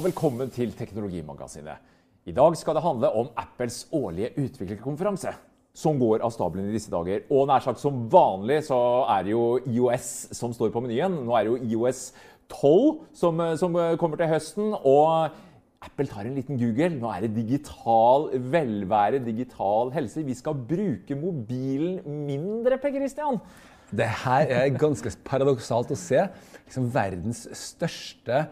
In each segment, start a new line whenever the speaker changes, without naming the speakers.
og velkommen til Teknologimagasinet. I dag skal det handle om Apples årlige utviklerkonferanse, som går av stabelen i disse dager. Og nær sagt som vanlig så er det jo IOS som står på menyen. Nå er det jo IOS 12 som, som kommer til høsten. og Apple tar en liten Google. Nå er det digital velvære, digital helse. Vi skal bruke mobilen mindre, Per Christian.
Det her er ganske paradoksalt å se. Liksom verdens største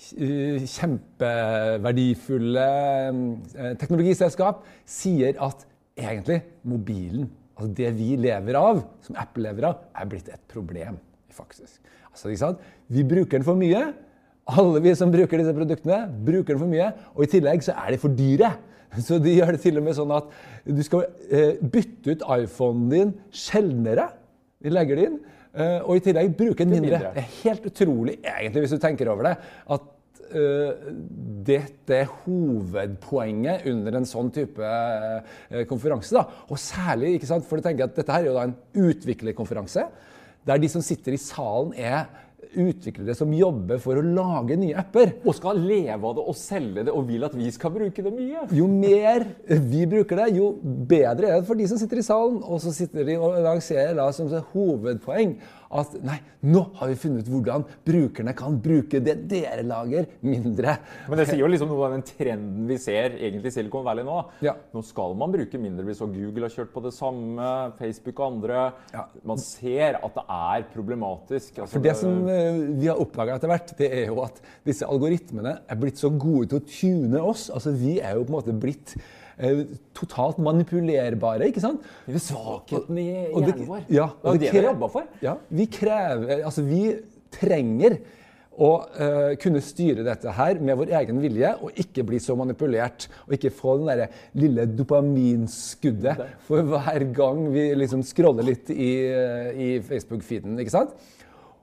kjempeverdifulle eh, teknologiselskap sier at egentlig mobilen, altså det vi lever av, som Apple lever av, er blitt et problem. faktisk. Altså, ikke sant? Vi bruker den for mye. Alle vi som bruker disse produktene, bruker den for mye. Og i tillegg så er de for dyre. Så de gjør det til og med sånn at du skal eh, bytte ut iPhonen din sjeldnere. Vi legger det inn. Eh, og i tillegg bruke den mindre. Det er helt utrolig, egentlig, hvis du tenker over det, at uh, dette er hovedpoenget under en sånn type uh, konferanse. Da. Og særlig, ikke sant, for du tenker at dette her er jo da en utviklerkonferanse, der de som sitter i salen, er utviklere som jobber for å lage nye apper.
Og skal leve av det og selge det og vil at vi skal bruke det mye.
Jo mer vi bruker det, jo bedre er det for de som sitter i salen. Og så sitter de og lanserer da som hovedpoeng at nei, nå har vi funnet ut hvordan brukerne kan bruke det dere lager, mindre.
Men det sier jo liksom noe av den trenden vi ser egentlig i Silicon Valley nå. Ja. Nå skal man bruke mindre. Vi så Google har kjørt på det samme, Facebook og andre. Ja. Man ser at det er problematisk.
Altså, For det som eh, vi har oppdaga etter hvert, det er jo at disse algoritmene er blitt så gode til å tune oss. Altså Vi er jo på en måte blitt totalt manipulerbare. ikke sant?
Det er svakheten i hjernen vår.
Ja,
det er det vi jobba for.
Ja, vi krever Altså, vi trenger å uh, kunne styre dette her med vår egen vilje, og ikke bli så manipulert. Og ikke få den der lille dopaminskuddet for hver gang vi liksom scroller litt i, i Facebook-feeden. ikke sant?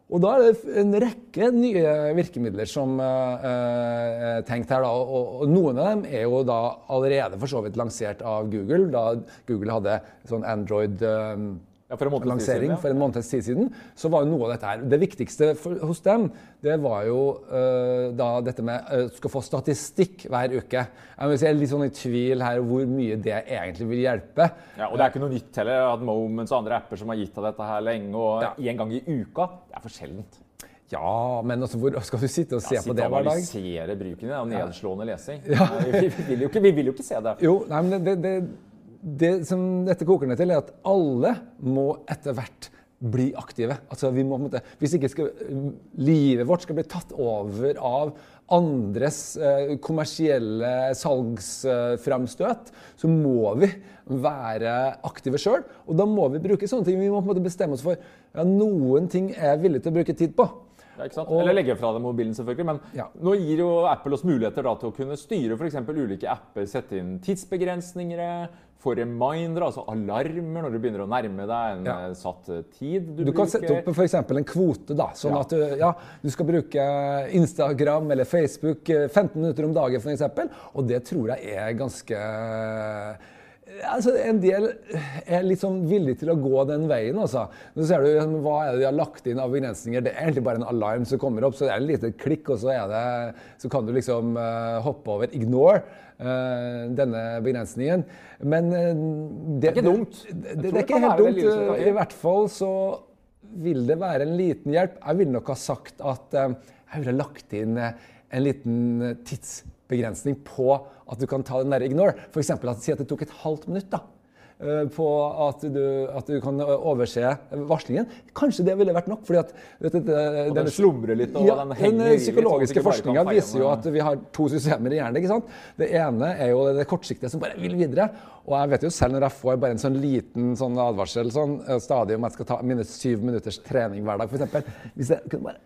Og da er det en rekke nye virkemidler som eh, er tenkt her. Da, og, og, noen av dem er jo da allerede for så vidt lansert av Google, da Google hadde sånn Android eh, ja, for, en lansering for en måneds tid siden, så var jo noe av dette her Det viktigste for, hos dem, det var jo uh, da dette med uh, skal få statistikk hver uke. Jeg, vil si, jeg er litt sånn i tvil her hvor mye det egentlig vil hjelpe.
Ja, og det er ikke noe nytt heller at Moments og andre apper som har gitt av dette her lenge, og ja. en gang i uka, det er for sjeldent.
Ja, men altså, hvor skal du sitte og se ja, på det hver dag?
Sitte og Analysere bruken av nedslående lesing. Ja. vi, vil ikke, vi, vil jo ikke, se det.
Jo, nei, men det, det det som dette koker ned til, er at alle må etter hvert bli aktive. Altså, vi må, måte, hvis ikke skal, livet vårt skal bli tatt over av andres eh, kommersielle salgsfremstøt, eh, så må vi være aktive sjøl. Og da må vi bruke sånne ting. Vi må på en måte bestemme oss for ja, noen ting er jeg villig til å bruke tid på.
Ja, og, Eller legge fra deg mobilen, selvfølgelig. Men ja. nå gir jo Apple oss muligheter da, til å kunne styre f.eks. ulike apper, sette inn tidsbegrensninger, få reminder, altså alarmer når du begynner å nærme deg en ja. Eh, satt eh, tid.
Du, du kan sette opp f.eks. en kvote. da, sånn ja. at du, ja, du, skal bruke Instagram eller Facebook 15 eh, minutter om dagen f.eks. Og det tror jeg er ganske altså, En del er litt sånn villig til å gå den veien. Altså. Nå ser du hva er det de har lagt inn av begrensninger. Det er egentlig bare en alarm som kommer opp, så det er en liten klikk, og så, det, så kan du liksom uh, hoppe over ignore uh, denne begrensningen. Men uh,
det, det, er ikke dumt.
Det, det, er ikke helt dumt. I hvert fall så vil det være en liten hjelp. Jeg ville nok ha sagt at jeg ville lagt inn en liten tidsbegrensning på at du kan ta den der ignore. F.eks. at si at det tok et halvt minutt. da, eh, på at du, at du, kan overse varslingen. Kanskje det ville vært nok. fordi at...
Vet det, og den slumrer litt, og
ja, den henger Den psykologiske sånn forskninga viser jo at vi har to systemer i hjernen. ikke sant? Det ene er jo det kortsiktige som bare vil videre. Og jeg vet jo selv når jeg får bare en sånn liten sånn advarsel sånn, eh, stadig om jeg skal ta mine syv minutters trening hver dag, f.eks. Hvis jeg kunne bare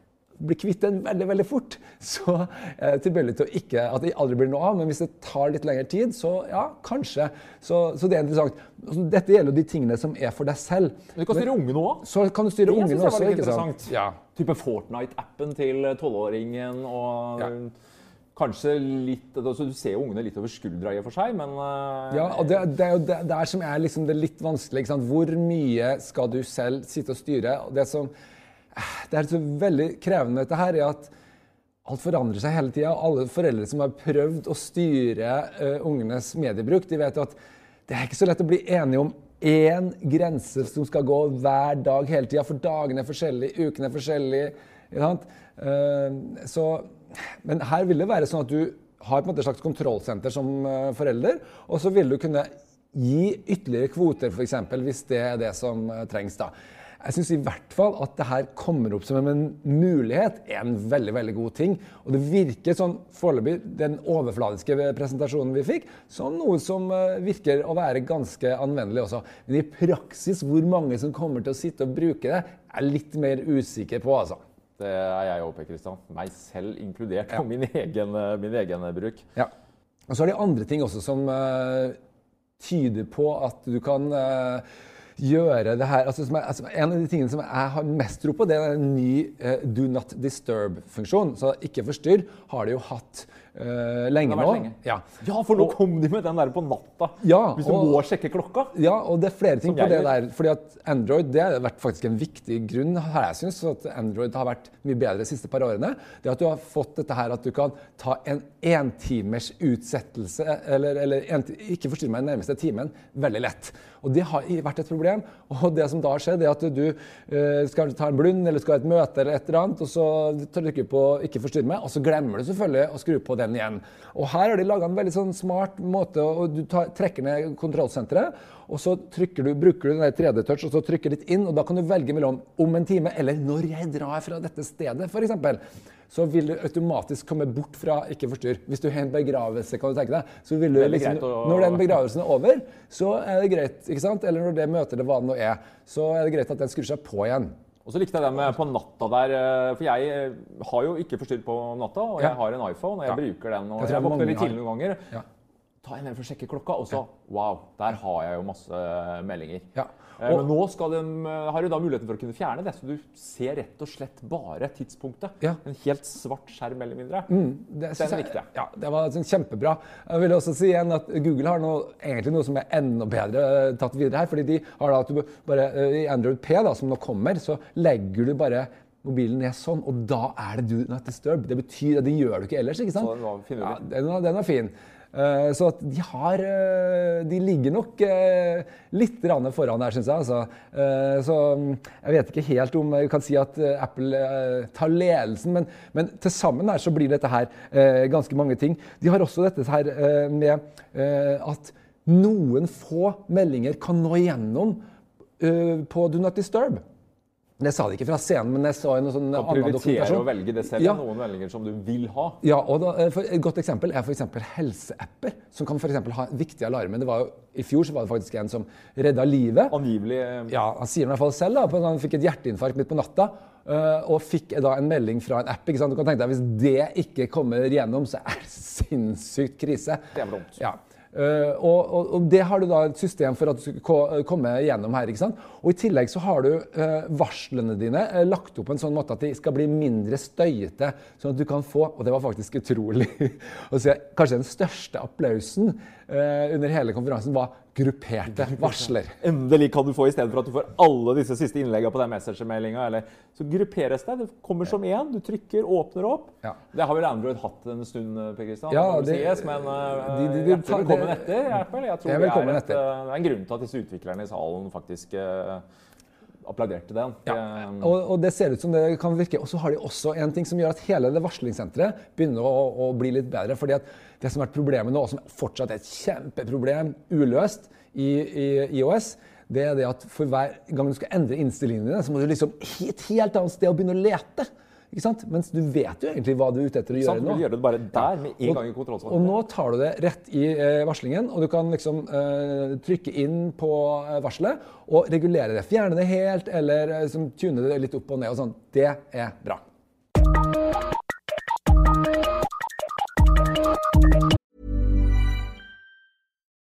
blir kvitt den veldig veldig fort, så eh, tilbøyelig til å ikke, at det aldri blir noe av. Men hvis det tar litt lengre tid, så ja, kanskje. Så, så det er interessant. Altså, dette gjelder jo de tingene som er for deg selv.
Men du kan styre ungene òg.
Så kan du styre ungene også. ikke sant?
Ja. Type Fortnite-appen til tolvåringen og ja. Kanskje litt, altså Du ser jo ungene litt over skuldra i og for seg, men uh,
Ja, og det, det er jo der som er liksom det litt vanskelig. Hvor mye skal du selv sitte og styre? Det som det er så veldig krevende dette her, er at alt forandrer seg hele tida. Alle foreldre som har prøvd å styre uh, ungenes mediebruk, de vet jo at det er ikke så lett å bli enige om én grense som skal gå hver dag hele tida, for dagene er forskjellige, ukene er forskjellige. Uh, så, men her vil det være sånn at du har et slags kontrollsenter som uh, forelder, og så vil du kunne gi ytterligere kvoter, f.eks., hvis det er det som trengs. da. Jeg syns i hvert fall at det her kommer opp som en mulighet, er en veldig veldig god ting. Og det virker sånn foreløpig, den overfladiske presentasjonen vi fikk, som noe som eh, virker å være ganske anvendelig også. Men i praksis, hvor mange som kommer til å sitte og bruke det, er jeg litt mer usikker på, altså.
Det er jeg òg, Kristian. Meg selv inkludert og ja. min, egen, eh, min, egen, bruk.
Ja. Og så er det andre ting også som uh, tyder på at du kan uh, gjøre det her altså, er, altså, En av de tingene som jeg har mest tro på, det er en ny eh, do not disturb-funksjon. Så ikke forstyrr har de jo hatt eh, lenge nå. Lenge.
Ja. ja. for nå og, kom de med den der på natta. Ja, hvis du og, må sjekke klokka.
Ja, og det er flere ting på det der. fordi at Android det har vært faktisk en viktig grunn her jeg synes, at Android har vært mye bedre de siste par årene. Det at du har fått dette her at du kan ta en entimers utsettelse, eller, eller en, ikke forstyrre meg den nærmeste timen, veldig lett. Og det har vært et problem. Og det som da har skjedd, er at du eh, skal ta en blund eller skal ha et møte eller et eller annet, og så trykker du på 'ikke forstyrr meg', og så glemmer du selvfølgelig å skru på den igjen. Og her har de laga en veldig sånn smart måte, og du tar, trekker ned kontrollsenteret, og så du, bruker du den 3D-touch og så trykker litt inn, og da kan du velge mellom om en time eller når jeg drar fra dette stedet, f.eks så vil du automatisk komme bort fra ikke forstyrr. Hvis du har en begravelse, kan du tenke deg, så vil du liksom. Når den begravelsen er over, så er det greit. ikke sant? Eller når det møter det hva det nå er, så er det greit at den skrur seg på igjen.
Og så likte jeg det med på natta der, eh, for jeg eh, har jo ikke forstyrr på natta. Og jeg har en iPhone, og jeg ja. bruker den. Og jeg, jeg våkner litt tidlig noen ganger. Ja. Ta en for å sjekke klokka, og så wow, der har jeg jo masse meldinger. Ja. Eh, og, Men nå de, eh, har du da muligheten for å kunne fjerne det, så du ser rett og slett bare tidspunktet. Ja. En helt svart skjerm eller mindre. Mm, det Den likte jeg.
Ja, det var sånn kjempebra. Jeg vil også si igjen at Google har noe, egentlig noe som er enda bedre eh, tatt videre her. fordi de har da at du bare, I Android P, da, som nå kommer, så legger du bare mobilen ned sånn, og da er det do not disturb. Det betyr at det gjør du ikke ellers. ikke sant? Så den var, fin. ja, den, den var fin. Eh, så at de har eh, De ligger nok eh, litt foran her, syns jeg. Altså. Så mm, jeg vet ikke helt om jeg kan si at Apple tar ledelsen, men, men til sammen her så blir dette her ganske mange ting. De har også dette her med at noen få meldinger kan nå igjennom på Do Not Disturb. Det sa det ikke fra scenen, men jeg så en sånn
annen dokumentasjon. å velge det selv, ja. noen meldinger som du vil ha.
Ja, og da, eh, Et godt eksempel er f.eks. helseapper, som kan for ha viktige alarmer. Det var jo, I fjor så var det faktisk en som redda livet.
Angivelig.
Eh, ja, Han sier det i hvert fall selv. da, Han fikk et hjerteinfarkt midt på natta. Uh, og fikk da en melding fra en app. ikke sant? Du kan tenke deg, Hvis det ikke kommer gjennom, så er det sinnssykt krise.
Det er vondt.
Ja. Uh, og, og, og, det har du da et system for at du skal komme gjennom her. ikke sant? Og I tillegg så har du uh, varslene dine uh, lagt opp på en sånn måte at de skal bli mindre støyete. Sånn at du kan få Og det var faktisk utrolig å se. Kanskje den største applausen under hele konferansen var grupperte varsler.
Endelig kan du få, istedenfor at du får alle disse siste innleggene på den messengermeldinga. Så grupperes det. Det kommer som én. Du trykker, åpner opp. Ja. Det har vel Android hatt en stund, Per Kristian. Ja, det, sies, men uh, de, de, de, velkommen etter. i. Jeg tror det er, et, det er, en grunn til at disse utviklerne i salen faktisk applauderte den.
Ja. Og, og, det ser ut som det kan virke. Og så har de også en ting som gjør at hele det varslingssenteret begynner å, å, bli litt bedre. fordi at det som har vært problemet nå, og som fortsatt er et kjempeproblem, uløst, i, i IOS, det er det at for hver gang du skal endre innstillingene dine, så må du liksom et helt annet sted å begynne å lete. Ikke sant? Mens du vet jo egentlig hva du er ute etter å gjøre
nå. Du gjør det bare der med en gang i kontrollsvaret.
Og nå tar du det rett i eh, varslingen, og du kan liksom uh, trykke inn på eh, varselet og regulere det. Fjerne det helt, eller liksom, tune det litt opp og ned og sånn. Det er bra.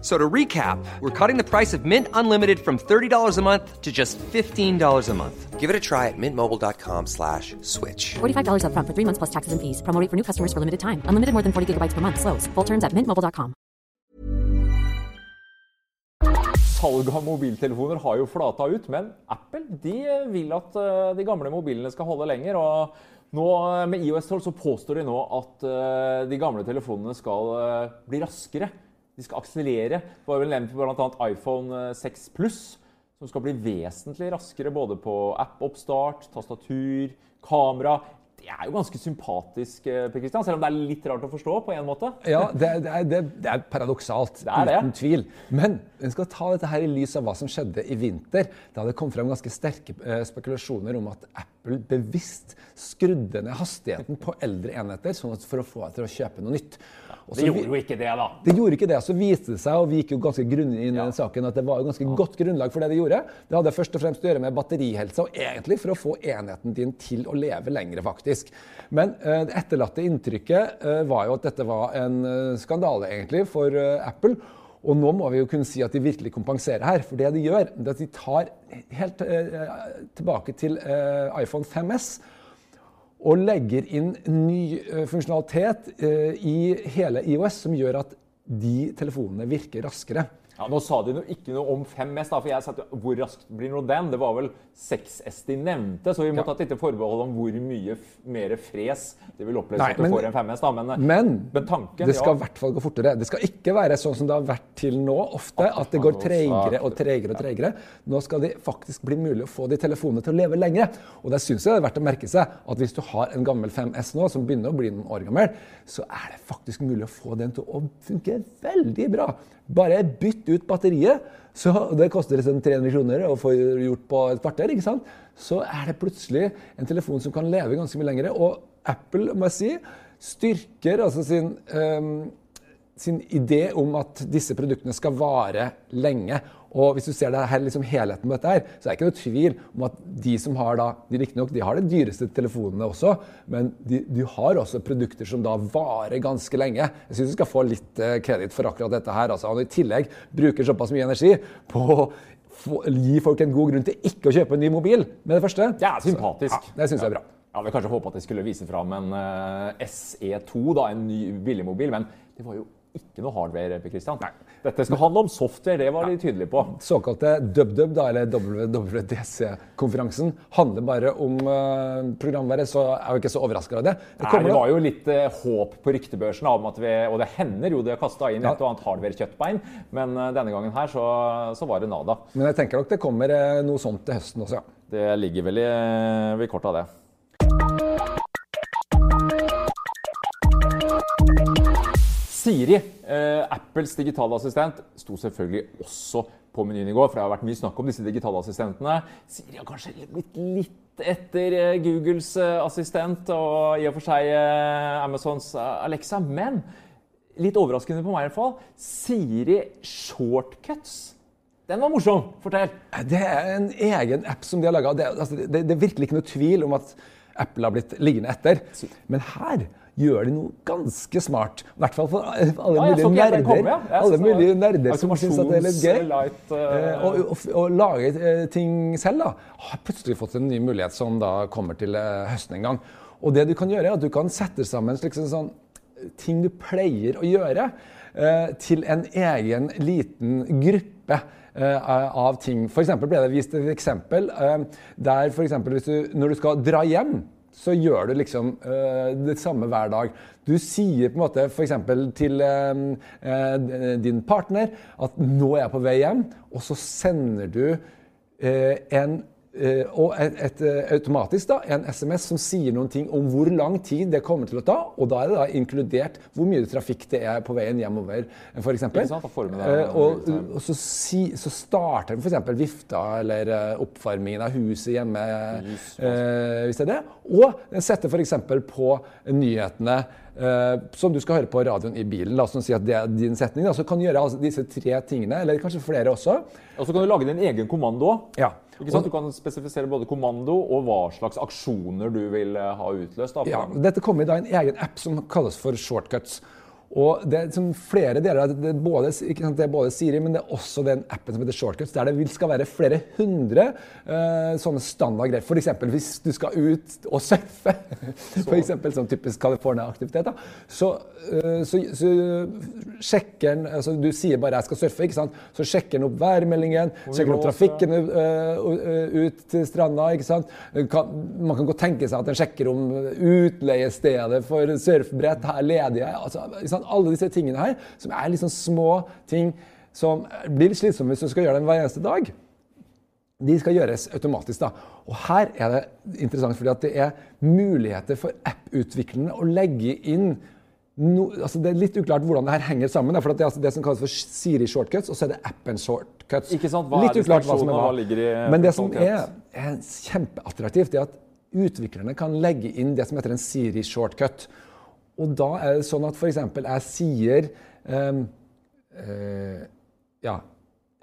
So to recap, we're cutting the price of Mint Unlimited from $30 a month to just $15 a month. Give it a try at mintmobile.com slash switch.
$45 upfront for three months plus taxes and fees. Promo rate for new customers for limited time. Unlimited more than 40 gigabytes per month. Slows. Full terms at mintmobile.com.
Salg av mobiltelefoner har jo flata ut, men Apple de vil at eh, de gamle mobilene skal holde lenger. og nå eh, Med IOS 12 så påstår de nå at eh, de gamle telefonene skal bli raskere. De skal akselerere. Det var vel nevnt bl.a. iPhone 6 Pluss, som skal bli vesentlig raskere både på app-oppstart, tastatur, kamera. Det er jo ganske sympatisk, eh, Per Christian, selv om det er litt rart å forstå på en måte.
Ja, det, det, er, det, det er paradoksalt,
Det er
uten tvil. Men vi skal ta dette her i lys av hva som skjedde i vinter. Da det kom frem ganske sterke eh, spekulasjoner om at Apple bevisst skrudde ned hastigheten på eldre enheter sånn for å få deg til å kjøpe noe nytt. Også,
Det gjorde jo ikke det, da.
Det gjorde ikke det. Så viste det seg, og vi gikk jo ganske grundig inn i den saken, at det var ganske godt grunnlag for det de gjorde. Det hadde først og fremst å gjøre med batterihelse, og egentlig for å få enheten din til å leve lengre, faktisk. Men eh, det etterlatte inntrykket eh, var jo at dette var en eh, skandale, egentlig, for eh, Apple. Og nå må vi jo kunne si at de virkelig kompenserer her. For det de gjør, det er at de tar helt eh, tilbake til eh, iPhone 5S og legger inn ny eh, funksjonalitet eh, i hele IOS som gjør at de telefonene virker raskere.
Ja, Nå sa de noe, ikke noe om 5S, da, for jeg sa at hvor raskt blir nå den? Det var vel 6S de nevnte, så vi må
Ja.
ta et lite forbehold om hvor mye mer fres de vil oppleve
Nei,
at du får en 5S. da, Men,
Men,
men tanken
det skal i
ja,
hvert fall gå fortere. Det skal ikke være sånn som det har vært til nå ofte, at det går tregere og tregere. og tregere. Nå skal det faktisk bli mulig å få de telefonene til å leve lenger. Og der syns jeg det er verdt å merke seg at hvis du har en gammel 5S nå, som begynner å bli noen år gammel, så er det faktisk mulig å få den til å funke veldig bra. Bare bytt ut batteriet. Så det koster liksom 300 kroner å få gjort på et kvarter. ikke sant? Så er det plutselig en telefon som kan leve ganske mye lenger. Og Apple må jeg si, styrker altså sin, um, sin idé om at disse produktene skal vare lenge. Og hvis du ser det her, liksom helheten på dette her, så er det ikke noe tvil om at de som har da, de riktignok de har de dyreste telefonene også, men de, de har også produkter som da varer ganske lenge. Jeg syns du skal få litt eh, kreditt for akkurat dette her. Altså, Og i tillegg bruker såpass mye energi på å gi folk en god grunn til ikke å kjøpe en ny mobil med det første.
det er sympatisk.
Ja, det syns jeg er bra.
Ja, Vi kanskje håpe at de skulle vise fram en eh, SE2, da, en ny billigmobil, men det var jo ikke noe hardware. Christian. Dette skal handle om software, det var de tydelige på.
såkalte DubDub, da, eller WWDC-konferansen, handler bare om uh, programvare, så er jo ikke så overraska av det. Det
Nei, det var jo litt uh, håp på ryktebørsen, om at vi, og det hender jo de har kasta inn
Ja.
et og annet hardware-kjøttbein, men uh, denne gangen her så, så var det nada.
Men jeg tenker nok det kommer noe sånt til høsten også. ja.
Det ligger vel i, i av det. Siri, eh, Apples digitalassistent, sto selvfølgelig også på menyen i går. For det har vært mye snakk om disse digitale assistentene. Siri har kanskje blitt litt etter eh, Googles eh, assistent og i og for seg Amazons Alexa. Men litt overraskende på meg i hvert fall. Siri Shortcuts. Den var morsom. Fortell.
Det er en egen app som de har laga. Det, altså, det, det er virkelig ikke noe tvil om at Apple har blitt liggende etter. Men her gjør de noe ganske smart. I hvert fall for alle
Ja,
mulige nerder.
komme, ja.
Alle mulige nerder som syns at det er litt gøy.
Light, uh...
Eh, og, og, og lage eh, ting selv da, har plutselig fått en ny mulighet som da kommer til eh, høsten en gang. Og det du kan gjøre, er at du kan sette sammen liksom, sånn, ting du pleier å gjøre, til en egen liten gruppe av ting. For ble det vist et eksempel der for hvis du, når du skal dra hjem, så gjør du liksom uh, det samme hver dag. Du sier på en måte f.eks. til uh, uh, din partner at 'nå er jeg på vei hjem', og så sender du en og et, eh, automatisk da, en SMS som sier noen ting om hvor lang tid det kommer til å ta. Og da er det da inkludert hvor mye trafikk det er på veien hjemover, f.eks.
Deg
Eh, og, og så, si, så starter den f.eks. vifta eller eh, oppvarmingen av huset hjemme, eh, hvis det er det. Og den setter f.eks. på nyhetene eh, som du skal høre på radioen i bilen, La oss si at det er din setning. Da, så kan du gjøre altså, disse tre tingene, eller kanskje flere også.
Og så kan du lage din egen kommando òg.
Ja.
Ikke sant? Du kan spesifisere både kommando og hva slags aksjoner du vil eh, ha utløst. Da,
Ja, dette kommer i en egen app som kalles for Shortcuts. Og det er liksom flere deler av det, både, sant, det er både Siri, men det er også den appen som heter Shortcuts, der det vil skal være flere hundre uh, sånne standardgreier. F.eks. hvis du skal ut og surfe, eksempel sånn typisk California-aktivitet, så, uh, så, så sjekker den altså Du sier bare 'jeg skal surfe', ikke sant? så sjekker den opp værmeldingen, sjekker opp trafikken uh, ut til stranda. ikke sant? Kan, man kan godt tenke seg at den sjekker om utleiestedet for surfbrett her ledige. Altså, ikke sant? Alle disse tingene her, som er liksom små ting som blir litt slitsomme hvis du skal gjøre dem hver eneste dag. De skal gjøres automatisk. da. Og Her er det interessant fordi at det er muligheter for app-utviklerne å legge inn no, altså Det er litt uklart hvordan det her henger sammen. da, for Det er altså det som kalles for Siri shortcuts, og så er det appen shortcuts.
Ikke sant? Hva er
litt uklart hva som er hva.
hva ligger i
Men det som er, er kjempeattraktivt, er at utviklerne kan legge inn det som heter en Siri shortcut. Og da er det sånn at f.eks. jeg sier um, uh, ja,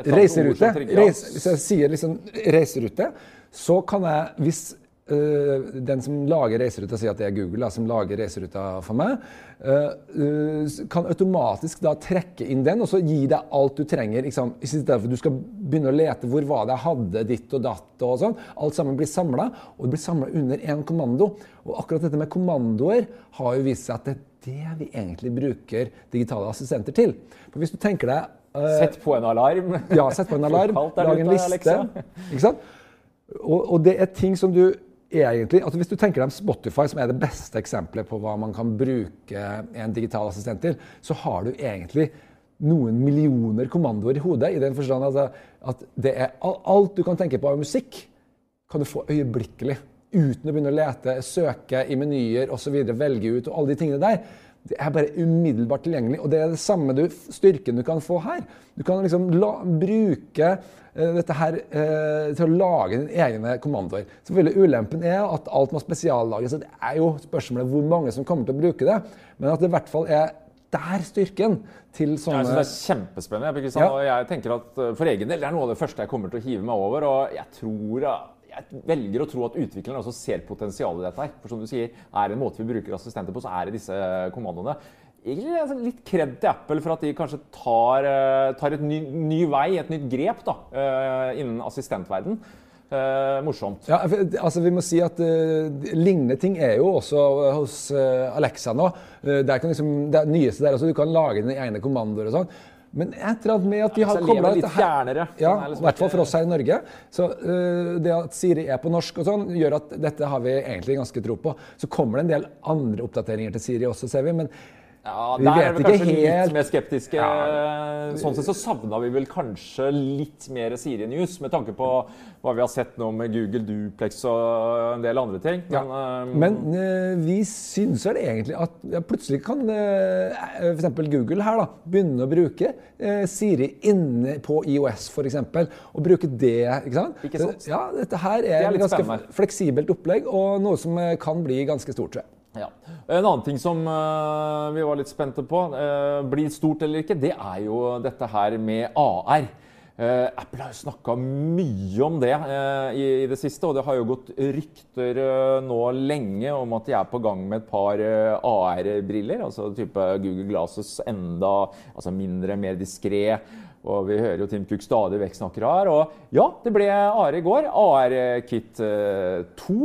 reiserute. Reis, hvis jeg sier liksom reiserute, så kan jeg, hvis eh, den som lager reiseruta, sier at det er Google da, som lager reiseruta for meg, uh, uh, kan automatisk da trekke inn den og så gi deg alt du trenger. Liksom, I stedet for at du skal begynne å lete hvor var det jeg hadde ditt og datt og sånn. Alt sammen blir samla, og det blir samla under én kommando. Og akkurat dette med kommandoer har jo vist seg at det er det vi egentlig bruker digitale assistenter til. For hvis du tenker deg
Sett på en alarm.
ja, sett på en alarm, lag en liste. Ikke sant? Og, og det er ting som du egentlig altså Hvis du tenker deg om Spotify, som er det beste eksempelet på hva man kan bruke en digital assistent til, så har du egentlig noen millioner kommandoer i hodet. I den forstand altså, at det er alt du kan tenke på av musikk, kan du få øyeblikkelig. Uten å begynne å lete, søke i menyer osv., velge ut og alle de tingene der. Det er bare umiddelbart tilgjengelig, og det er det samme du, styrken du kan få her. Du kan liksom la, bruke dette her eh, til å lage dine egne kommandoer. Selvfølgelig Ulempen er at alt må spesiallages. så Det er jo spørsmålet hvor mange som kommer til å bruke det. Men at det i hvert fall er der styrken til
Jeg
sånne
synes det er kjempespennende. Jeg,
Ja.
jeg tenker at uh, For egen del det er noe av det første jeg kommer til å hive meg over. og Jeg tror jeg velger å tro at utviklerne også ser potensial i dette. her. For som du sier, er det en måte vi bruker assistenter på, så er det disse kommandoene. Egentlig altså, litt kred til Apple for at de kanskje tar, uh, tar et ny, ny vei, et nytt grep da, uh, innen assistentverden. Uh, morsomt.
Ja, altså Vi må si at uh, lignende ting er jo også hos uh, Alexa nå. Uh, der kan liksom, det nyeste der også, Du kan lage dine egne kommandoer og sånn. Men et eller annet med at de har kobla
litt fjernere.
Ja,
Den er liksom
i hvert fall for oss her i Norge. Så uh, det at Siri er på norsk og sånn, gjør at dette har vi egentlig ganske tro på. Så kommer det en del andre oppdateringer til Siri også, ser vi. men
Ja,
Vi
der
vet
er vi kanskje
helt-
litt mer skeptiske. Sånn sett så savna vi vel kanskje litt mer Siri News, med tanke på hva vi har sett nå med Google Duplex og en del andre ting. Men, ja.
Men uh, vi syns vel egentlig at ja, plutselig kan uh, f.eks. Google her da, begynne å bruke uh, Siri inne på IOS f.eks. Og bruke det. ikke sant?
Ikke sant?
Ja, Dette her
Det
er,
er
et ganske
spennende.
fleksibelt opplegg, og noe som eh, kan bli ganske stort. tror jeg.
Ja. En annen ting som uh, vi var litt spente på, uh, blir stort eller ikke, det er jo dette her med AR. Uh, Apple har jo snakka mye om det eh, i, i det siste, og det har jo gått rykter eh, nå lenge om at de er på gang med et par eh, AR-briller. Altså type Google Glasses enda altså mindre, mer diskré. Og vi hører jo Tim Cook stadig vekk snakker her. Og ja, det ble AR i går. AR-kit 2.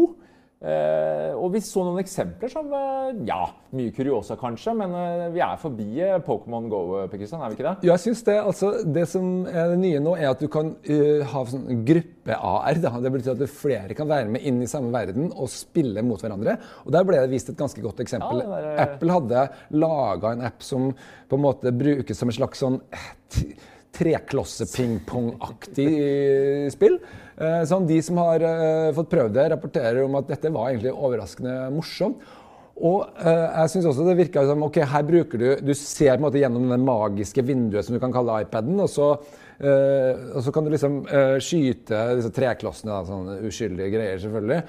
Eh, og vi så noen eksempler som eh, Ja, mye kuriosa kanskje, men eh, vi er forbi eh, Pokémon Go, Per Kristian, er vi ikke det?
Ja, jeg synes det. Altså, det som er det nye nå, er at du kan uh, ha sånn gruppe-AR. Det betyr at flere kan være med inn i samme verden og spille mot hverandre. Og Der ble det vist et ganske godt eksempel.
Ja, der,
Apple hadde laga en app som på en måte brukes som et slags sånn treklosse-pingpong-aktig spill. Eh, Sånn, de som har eh, fått prøvd det, rapporterer om at dette var egentlig overraskende morsomt. Og eh, jeg synes også det virka som ok, her bruker du Du ser på en måte gjennom det magiske vinduet som du kan kalle iPaden, og så, og så kan du liksom skyte disse treklossene, da, sånne uskyldige greier selvfølgelig,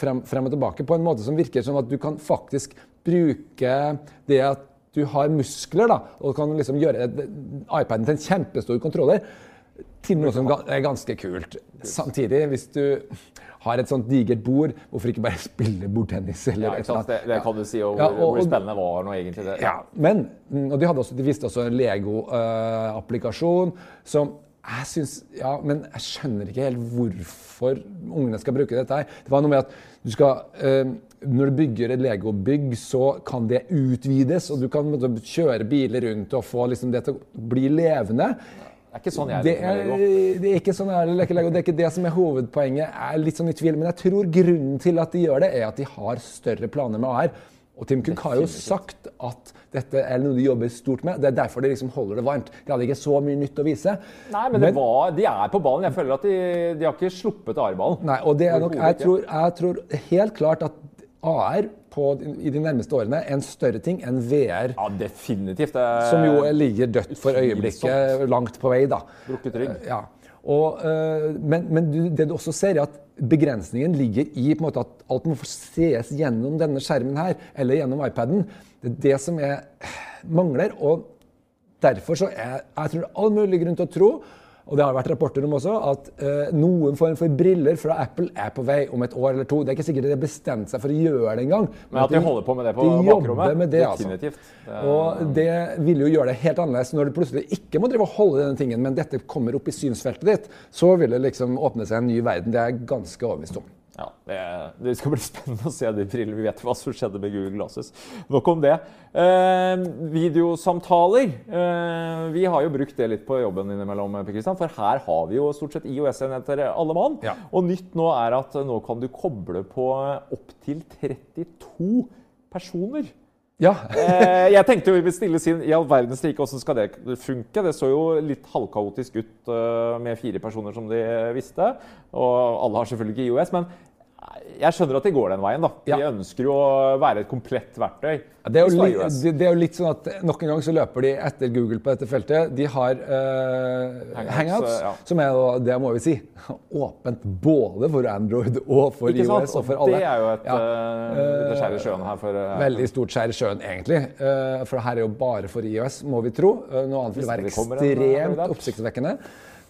frem, frem og tilbake på en måte som virker som at du kan faktisk bruke det at du har muskler, da, og kan liksom gjøre iPaden til en kjempestor kontroller til noe som er ganske kult. Samtidig, hvis du har et sånt digert bord, hvorfor ikke bare spille bordtennis? Eller
Ja? Det, det kan du si. Og
Ja, og-
hvor spennende var nå egentlig det?
Ja, men mm, Og de, også, de viste også en Lego-applikasjon som jeg syns Ja, men jeg skjønner ikke helt hvorfor ungene skal bruke dette her. Det var noe med at du skal eh, Når du bygger et Lego-bygg, så kan det utvides, og du kan måte, kjøre biler rundt og få liksom, det til å bli levende.
Det er ikke sånn jeg
Det
leker
er,
Lego.
det er ikke sånn jeg leker Lego. Det er ikke det som er hovedpoenget. Jeg er litt sånn i tvil, men jeg tror grunnen til at de gjør det, er at de har større planer med AR. Og Tim Cook har jo sagt at dette er noe de jobber stort med. Det er derfor de liksom holder det varmt. De hadde ikke så mye nytt å vise.
Nei, men, det var, de er på ballen. Jeg føler at de, de har ikke sluppet arballen.
Nei, og det er nok, jeg, tror, jeg tror helt klart at AR på, i de nærmeste årene er en større ting enn VR.
Ja, definitivt. Det,
Som jo ligger dødt for øyeblikket, langt på vei, da.
Brukket rygg.
Ja. Og, øh, men men du, det du også ser, er at begrensningen ligger i måte at alt må få sees gjennom denne skjermen her, eller gjennom iPaden. Det er det som er, mangler. Og derfor så er jeg tror det er all mulig grunn til å tro og det har vært rapporter om også, at eh, noen form for briller fra Apple er på vei om et år eller to. Det er ikke sikkert de har bestemt seg for å gjøre det engang.
Men at de holder på med det på
de
bakrommet?
med det, altså.
Definitivt. Det-
Og det vil jo gjøre det helt annerledes når du plutselig ikke må drive og holde denne tingen, men dette kommer opp i synsfeltet ditt. Så vil det liksom åpne seg en ny verden. Det er jeg ganske overbevist om.
Ja, det, det skal bli spennende å se de brillene. Vi vet hva som skjedde med Google Glasses. Nok om det. Eh, videosamtaler. Eh, vi har jo brukt det litt på jobben innimellom, for her har vi jo stort sett IOS-enheter alle mann.
Ja.
Og nytt nå er at nå kan du koble på opptil 32 personer.
Ja,
Eh, jeg tenkte jo vil stille sinn, i all verdens rike, hvordan skal det funke? Det så jo litt halvkaotisk ut eh, med fire personer som de visste. Og alle har selvfølgelig ikke IOS, men jeg skjønner at de går den veien. da. De
Ja.
ønsker jo å være et komplett verktøy.
det er, jo
du
li, det, er jo litt sånn at nok en gang så løper de etter Google på dette feltet. De har uh,
Hangouts,
Hangouts,
ja.
som er det må vi si, åpent både for Android og for
Ikke sant?
IOS og for alle.
Det er jo et
Ja.
uh, skjær i sjøen her for Uh,
Veldig stort skjær i sjøen, egentlig. Eh, For det her er jo bare for IOS, må vi tro. Eh, Noe annet vil være
eh,
ekstremt oppsiktsvekkende.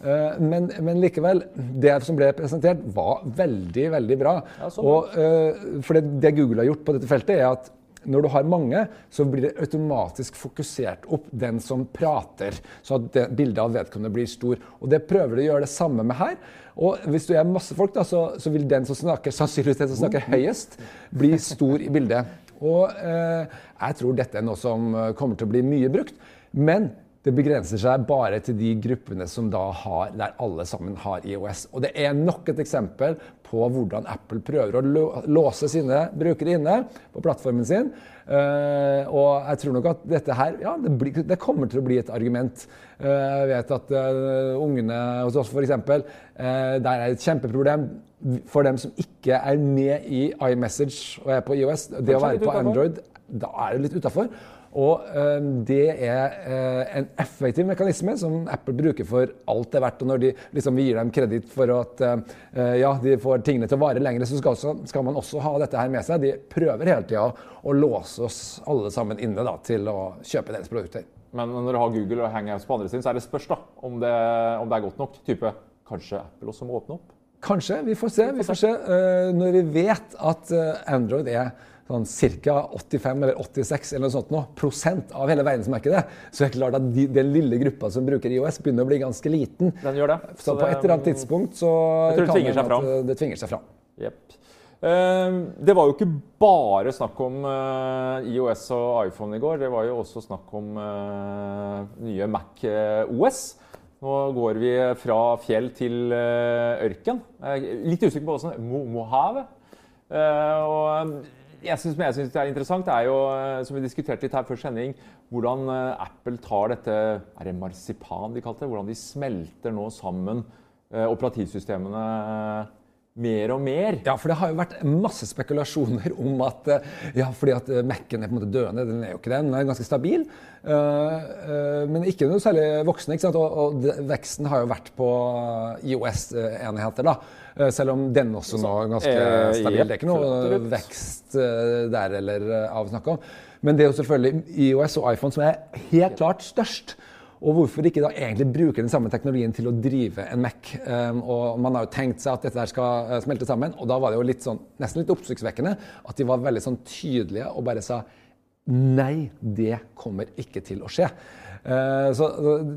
Eh, Men, men likevel, det som ble presentert, var veldig, veldig bra.
Ja.
Og, eh, for det, det Google har gjort på dette feltet, er at når du har mange, så blir det automatisk fokusert opp den som prater, så at det, bildet av vedkommende blir stor. Og det prøver de å gjøre det samme med her. Og hvis du er masse folk, da, så, så vil den som snakker, sannsynligvis den som snakker høyest, bli stor i bildet. Og eh, jeg tror dette er noe som kommer til å bli mye brukt. Men det begrenser seg bare til de gruppene som da har, der alle sammen har IOS. Og det er nok et eksempel på hvordan Apple prøver å låse sine brukere inne på plattformen sin. Eh, og jeg tror nok at dette her ja, det, blir, det kommer til å bli et argument. Eh, jeg vet at eh, ungene hos oss f.eks. Uh, der er et kjempeproblem for dem som ikke er med i iMessage og er på IOS. Det å være på. Android da er det litt utafor. Og eh, det er eh, en effektiv mekanisme som Apple bruker for alt det er verdt. Og når de liksom gir dem kreditt for at eh, ja, de får tingene til å vare lenger, så skal, også, skal man også ha dette her med seg. De prøver hele tida å låse oss alle sammen inne da, til å kjøpe deres produkter.
Men når du har Google og Hangouts på andre siden, så er det spørs da, om det, om det er godt nok. Type kanskje Apple også må åpne opp?
Kanskje. Vi får se. Vi får se. Uh, når vi vet at uh, Android er sånn ca. 85 eller 86 eller noe sånt nå, prosent av hele verdensmarkedet, så er det klart at de, den lille gruppa som bruker IOS, begynner å bli ganske liten.
Den gjør det.
Så, så det, på et eller annet tidspunkt så
jeg tror det seg fram.
Det tvinger seg fram.
Yep. Uh, det var jo ikke bare snakk om uh, IOS og iPhone i går. Det var jo også snakk om uh, nye Mac OS. Nå går vi fra fjell til ørken. Litt usikker på hvordan Mojave. og jeg synes, jeg synes er interessant, er jo, eh, som vi diskuterte litt her før sending, hvordan eh, Apple tar dette Er det marsipan de kalte det? Hvordan de smelter nå sammen eh, operativsystemene mer og mer.
Ja, for det har jo vært masse spekulasjoner om at ja, fordi at Mac-en er på en måte døende. Den er jo ikke det, den er ganske stabil. men ikke noe særlig voksen. ikke sant? Og, og veksten har jo vært på IOS-enheter. da. Eh, selv om den også nå er ganske eh, stabil. Det er ikke noe vekst eh, der eller av å snakke om. Men det er jo selvfølgelig IOS og iPhone som er helt klart størst. Og hvorfor ikke da egentlig bruke den samme teknologien til å drive en Mac? Um, og Man har jo tenkt seg at dette der skal smelte sammen, og da var det jo litt sånn, nesten litt oppsiktsvekkende at de var veldig sånn tydelige og bare sa nei, det kommer ikke til å skje. Eh, så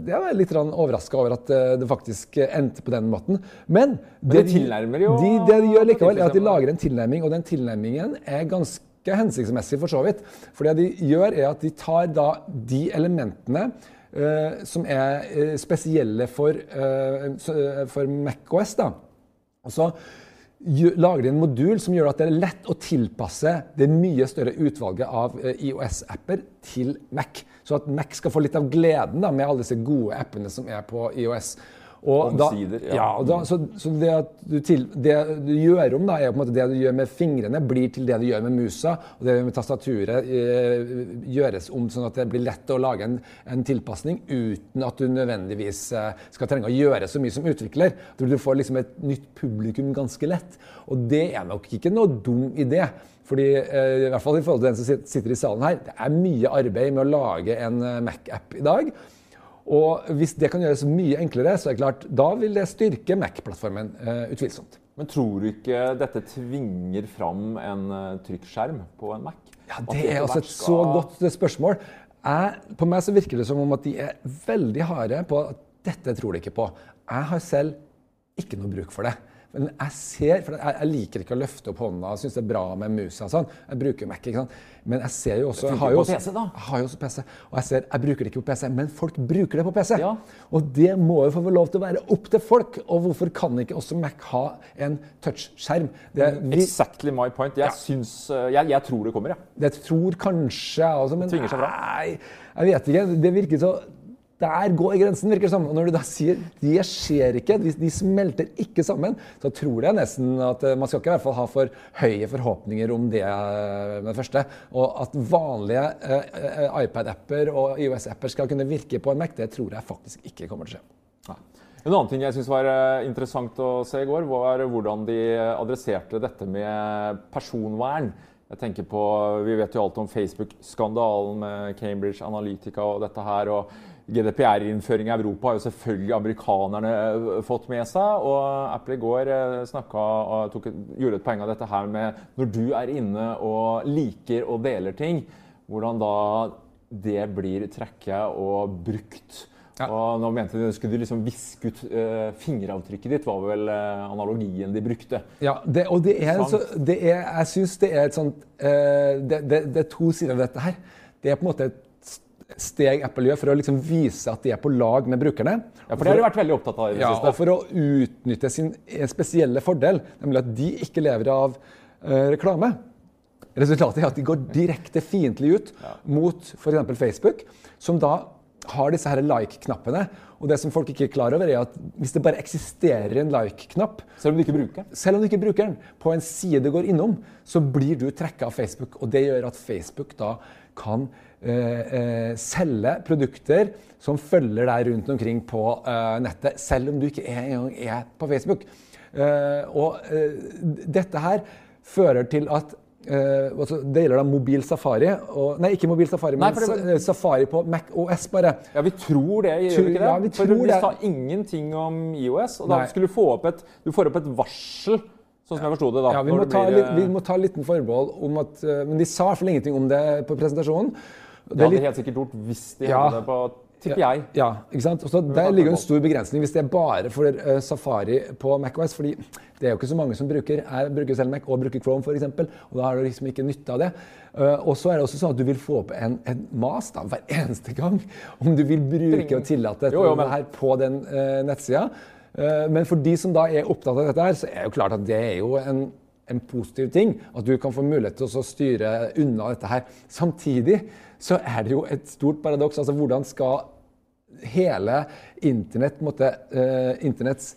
jeg var litt overraska over at eh, det faktisk endte på den måten. Men
det, det tilnærmer jo
de, det de gjør likevel, er at de lager en tilnærming, og den tilnærmingen er ganske hensiktsmessig for så vidt. For det de gjør, er at de tar da de elementene uh, som er spesielle for, uh, for MacOS, da. Og så lager de en modul som gjør at det er lett å tilpasse det mye større utvalget av IOS-apper til Mac. Så at Mac skal få litt av gleden da, med alle disse gode appene som er på IOS.
Og Omsider,
da, ja. da, så, så det, du til, det, du gjør om, da, er på en måte det du gjør med fingrene, blir til det du gjør med musa. Og det med tastaturet eh, gjøres om sånn at det blir lett å lage en, en tilpasning uten at du nødvendigvis eh, skal trenge å gjøre så mye som utvikler. Du får liksom et nytt publikum ganske lett. Og det er nok ikke noe dum idé. Fordi, eh, i hvert fall i forhold til den som sitter i salen her, Det er mye arbeid med å lage en Mac-app i dag. Og hvis det kan gjøres mye enklere, så er det klart, da vil det styrke Mac-plattformen. Uh, utvilsomt.
Men tror du ikke dette tvinger fram en trykkskjerm på en Mac?
Ja, Det er altså et så godt spørsmål. Jeg, på meg så virker det som om at de er veldig harde på at dette tror de ikke på. Jeg har selv ikke noe bruk for det. Men jeg ser, for jeg, jeg liker ikke å løfte opp hånda og syns det er bra med musa. og sånn. Jeg bruker Mac. ikke sant? Men jeg ser jo også Jeg
har jo også, PC, da.
Jeg har jo også PC. Og jeg ser, jeg bruker det ikke på PC, men folk bruker det på PC. Ja. Og det må jo få lov til å være opp til folk. Og hvorfor kan ikke også Mac ha en touchskjerm?
Exactly my point. Jeg, ja. syns, eh, jeg, jeg, tror det kommer, jeg.
Ja. Det tror kanskje jeg også, men
seg fram.
nei, jeg vet ikke. Det virker så der går grensen, virker det som. Og når du da sier det skjer ikke, de, de, smelter ikke sammen, så tror jeg nesten at eh, man skal ikke i hvert fall ha for høye forhåpninger om det eh, med det første. Og at vanlige eh, iPad-apper og IOS-apper skal kunne virke på en Mac, det tror jeg faktisk ikke kommer til å skje.
En annen ting jeg synes var interessant å se i går, var hvordan de adresserte dette med personvern. Jeg tenker på, Vi vet jo alt om Facebook-skandalen med Cambridge Analytica og dette her. og GDPR-innføring i Europa har jo selvfølgelig amerikanerne eh, fått med seg. Og Apple i går eh, snakket, tok, gjorde et poeng av dette her med når du er inne og liker og deler ting, hvordan da det blir trekket og brukt. Ja. Og nå mente de skulle liksom viske ut uh, fingeravtrykket ditt, var vel uh, analogien de brukte.
Ja, det, og det er, så, det er Jeg syns det er et sånt uh, det, det, det, er to sider av dette her. Det er på en måte et steg Apple gjør for å liksom vise at de er på lag med brukerne.
Ja, for Det har de vært veldig opptatt av i det
ja,
siste.
Og for å utnytte sin spesielle fordel, nemlig at de ikke lever av uh, reklame. Resultatet er at de går direkte fiendtlig ut ja. mot f.eks. Facebook, som da har disse her like-knappene. Og det som folk ikke er klar over, er at hvis det bare eksisterer en like-knapp
Selv om du ikke bruker den?
Selv om du ikke bruker den. På en side du går innom, så blir du trekka av Facebook. Og det gjør at Facebook da kan eh, eh, selge produkter som følger deg rundt omkring på eh, nettet, selv om du ikke engang er på Facebook. Eh, og eh, dette her fører til at eh, altså, Det gjelder da mobil Safari. Og, nei, ikke mobil Safari,
Nei,
men
det
Safari på Mac OS, bare.
Ja, vi tror det, gjør vi ikke det?
ja, vi
For vi sa ingenting om IOS, og da
Nei.
skulle du få opp et, du får opp et varsel, sånn som jeg forsto det da.
Ja, vi, må
blir,
litt, vi
eh,
må ta en liten forbehold om at eh, Men de sa for ingenting om det på presentasjonen.
Det
er
hadde de helt sikkert gjort hvis de
Ja.
hadde det på Tipper jeg.
Ja, ikke sant? Så Der ligger jo en stor begrensning hvis det er bare for uh, Safari på MacOS. fordi det er jo ikke så mange som bruker Jeg bruker selv Mac og bruker Chrome f.eks. Og da har du liksom ikke nytte av det. Uh, og så er det også sånn at du vil få opp en, en mas da, hver eneste gang om du vil bruke og tillate dette
Jo, jo, men-
her på den uh, nettsida. Eh, men for de som da er opptatt av dette her, så er jo klart at det er jo en en positiv ting. At du kan få mulighet til å styre unna dette her. Samtidig så er det jo et stort paradoks. Altså hvordan skal hele internett, måtte, eh, internetts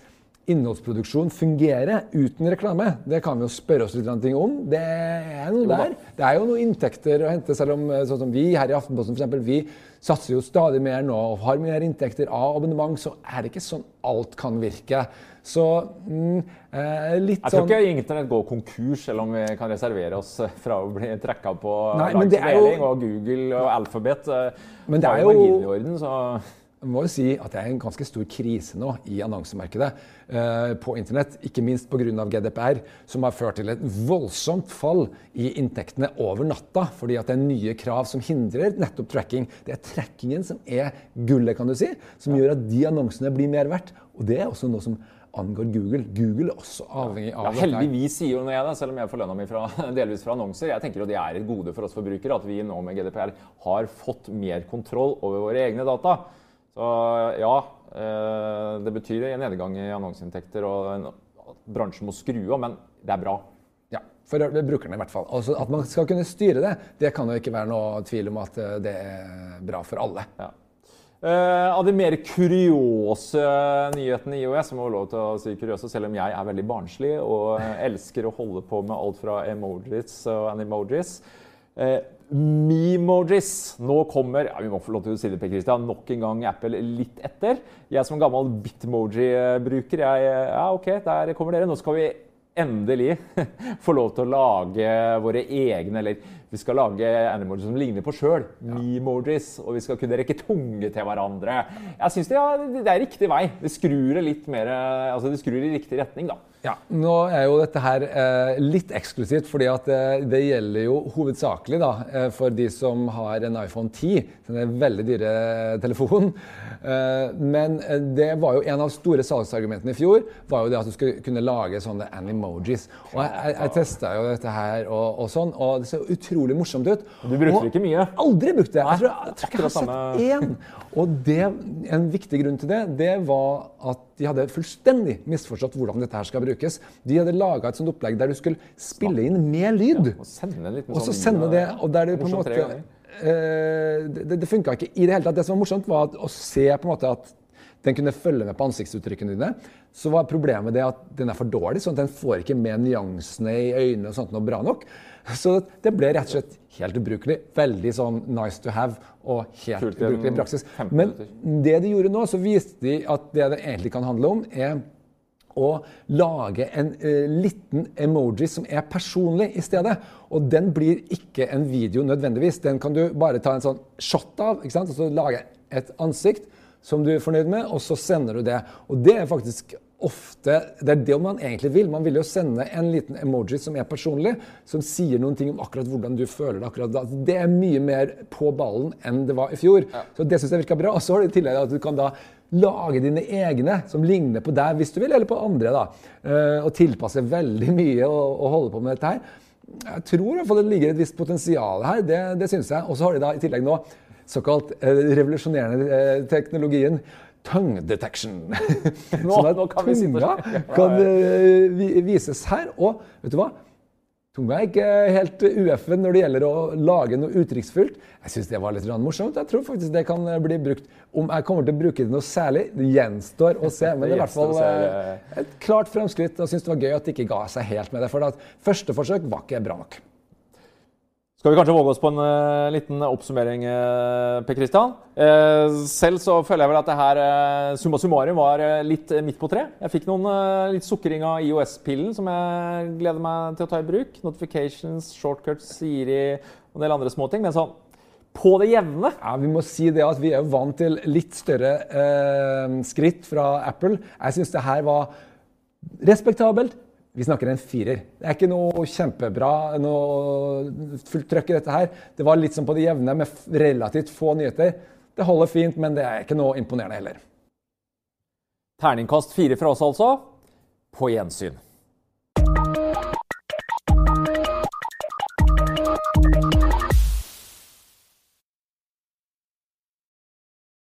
innholdsproduksjon fungere uten reklame? Det kan vi jo spørre oss litt om. Det er noe der. Det er jo noen inntekter å hente, selv om eh, sånn som vi her i Aftenposten for eksempel, vi satser jo stadig mer nå og har mer inntekter av abonnement, så er det ikke sånn alt kan virke. Så mm, eh, litt
Jeg tror
sånn
ikke internett går konkurs, selv om vi kan reservere oss fra å bli trekka på
Nei, jo-
og Google og Alphabet. eh,
Men det er jo- må jo si at det er en ganske stor krise nå i annonsemarkedet eh, på internett. Ikke minst pga. GDPR, som har ført til et voldsomt fall i inntektene over natta. Fordi at det er nye krav som hindrer nettopp tracking. Det er trackingen som er gullet, kan du si. Som gjør at de annonsene blir mer verdt. Og det er også noe som angår Google. Google er også avhengig av
ja. Heldigvis sier jo jeg det, selv om jeg får lønna mi delvis fra annonser. Jeg tenker jo det er et gode for oss forbrukere at vi nå med GDPR har fått mer kontroll over våre egne data. Så ja, eh, det betyr en nedgang i annonseinntekter og at bransjen må skru av, men det er bra.
Ja, for brukerne i hvert fall. Altså At man skal kunne styre det, det kan jo ikke være noe tvil om at eh, det er bra for alle.
Ja. Uh, av de mer kuriose nyhetene i IOS, som må lov til å si kuriøse, selv om jeg er veldig barnslig og elsker å holde på med alt fra emojis og animojis. Eh, Memojis. Nå kommer ja, vi må få lov til å si det, Per Christian, nok en gang Apple litt etter. Jeg som gammel Bitmoji-bruker, jeg Ja, OK, der kommer dere. Nå skal vi endelig få lov til å lage våre egne Eller vi skal lage animojis som ligner på sjøl. Memojis. Og vi skal kunne rekke tunge til hverandre. Jeg syns det, ja, det er riktig vei. Det skrur litt mer Altså, det skrur i riktig retning, da.
Ja, Nå er jo dette her eh, litt eksklusivt, fordi at eh, det gjelder jo hovedsakelig da, eh, for de som har en iPhone 10. en veldig dyre telefon. Eh, men eh, det var jo en av store salgsargumentene i fjor var jo det at du skulle kunne lage sånne animojis. Og jeg, jeg, jeg testa jo dette her og, og sånn, og det ser utrolig morsomt ut.
Du brukte
Og
det ikke mye?
Aldri brukt det. Jeg tror jeg, jeg, jeg har sett én. Og det, en viktig grunn til det, det var at de hadde fullstendig misforstått hvordan dette her skal brukes. De hadde laga et sånt opplegg der du skulle spille inn med lyd.
Og sende litt med
Og så
sånn,
sende det,
ja,
og der det på en måte
Uh,
eh, Det, det, funka ikke i det hele tatt. Det som var morsomt, var å se på en måte at den kunne følge med på ansiktsuttrykkene dine. Så var problemet det at den er for dårlig, sånn at den får ikke med nyansene i øynene og sånt noe bra nok. Så det ble rett og slett helt ubrukelig. Veldig sånn nice to have og helt
Kult
ubrukelig i praksis. Men det de gjorde nå, så viste de at det det egentlig kan handle om, er å lage en uh, liten emoji som er personlig i stedet. Og den blir ikke en video nødvendigvis. Den kan du bare ta en sånn shot av. ikke sant? Og så lage et ansikt som du er fornøyd med, og så sender du det. Og det er faktisk ofte Det er det man egentlig vil. Man vil jo sende en liten emoji som er personlig, som sier noen ting om akkurat hvordan du føler det akkurat da. Det er mye mer på ballen enn det var i fjor. Så det syns jeg virka bra. Og så har du i tillegg at du kan da lage dine egne som ligner på deg hvis du vil, eller på andre. da. Eh, og tilpasse veldig mye og, og holde på med dette her. Jeg tror i hvert fall det ligger et visst potensial her. Det, det syns jeg. Og så har de da i tillegg nå såkalt eh, revolusjonerende eh, teknologien tongue detection. sånn at
nå kan
tunga kan eh, vises her. Og vet du hva? Tunga er ikke helt ueffen når det gjelder å lage noe uttrykksfullt. Jeg syns det var litt morsomt. Jeg tror faktisk det kan bli brukt. Om jeg kommer til å bruke det noe særlig, det gjenstår å se. Men det er i hvert fall et klart fremskritt. Jeg syns det var gøy at de ikke ga seg helt med det. For at første forsøk var ikke bra nok.
Skal vi kanskje våge oss på en uh, liten oppsummering, uh, Per Kristian? Uh, selv så føler jeg vel at det her summa summarum var litt midt på tre. Jeg fikk noen litt sukring av IOS-pillen som jeg gleder meg til å ta i bruk. Notifications, shortcuts, Siri og en del andre småting. Men sånn på det jevne.
Ja, Vi må si det at vi er vant til litt større skritt fra Apple. Jeg syns det her var respektabelt vi snakker en firer. Det er ikke noe kjempebra, noe fullt trøkk i dette her. Det var litt som på det jevne med relativt få nyheter. Det holder fint, men det er ikke noe imponerende heller.
Terningkast fire fra oss, altså. På gjensyn.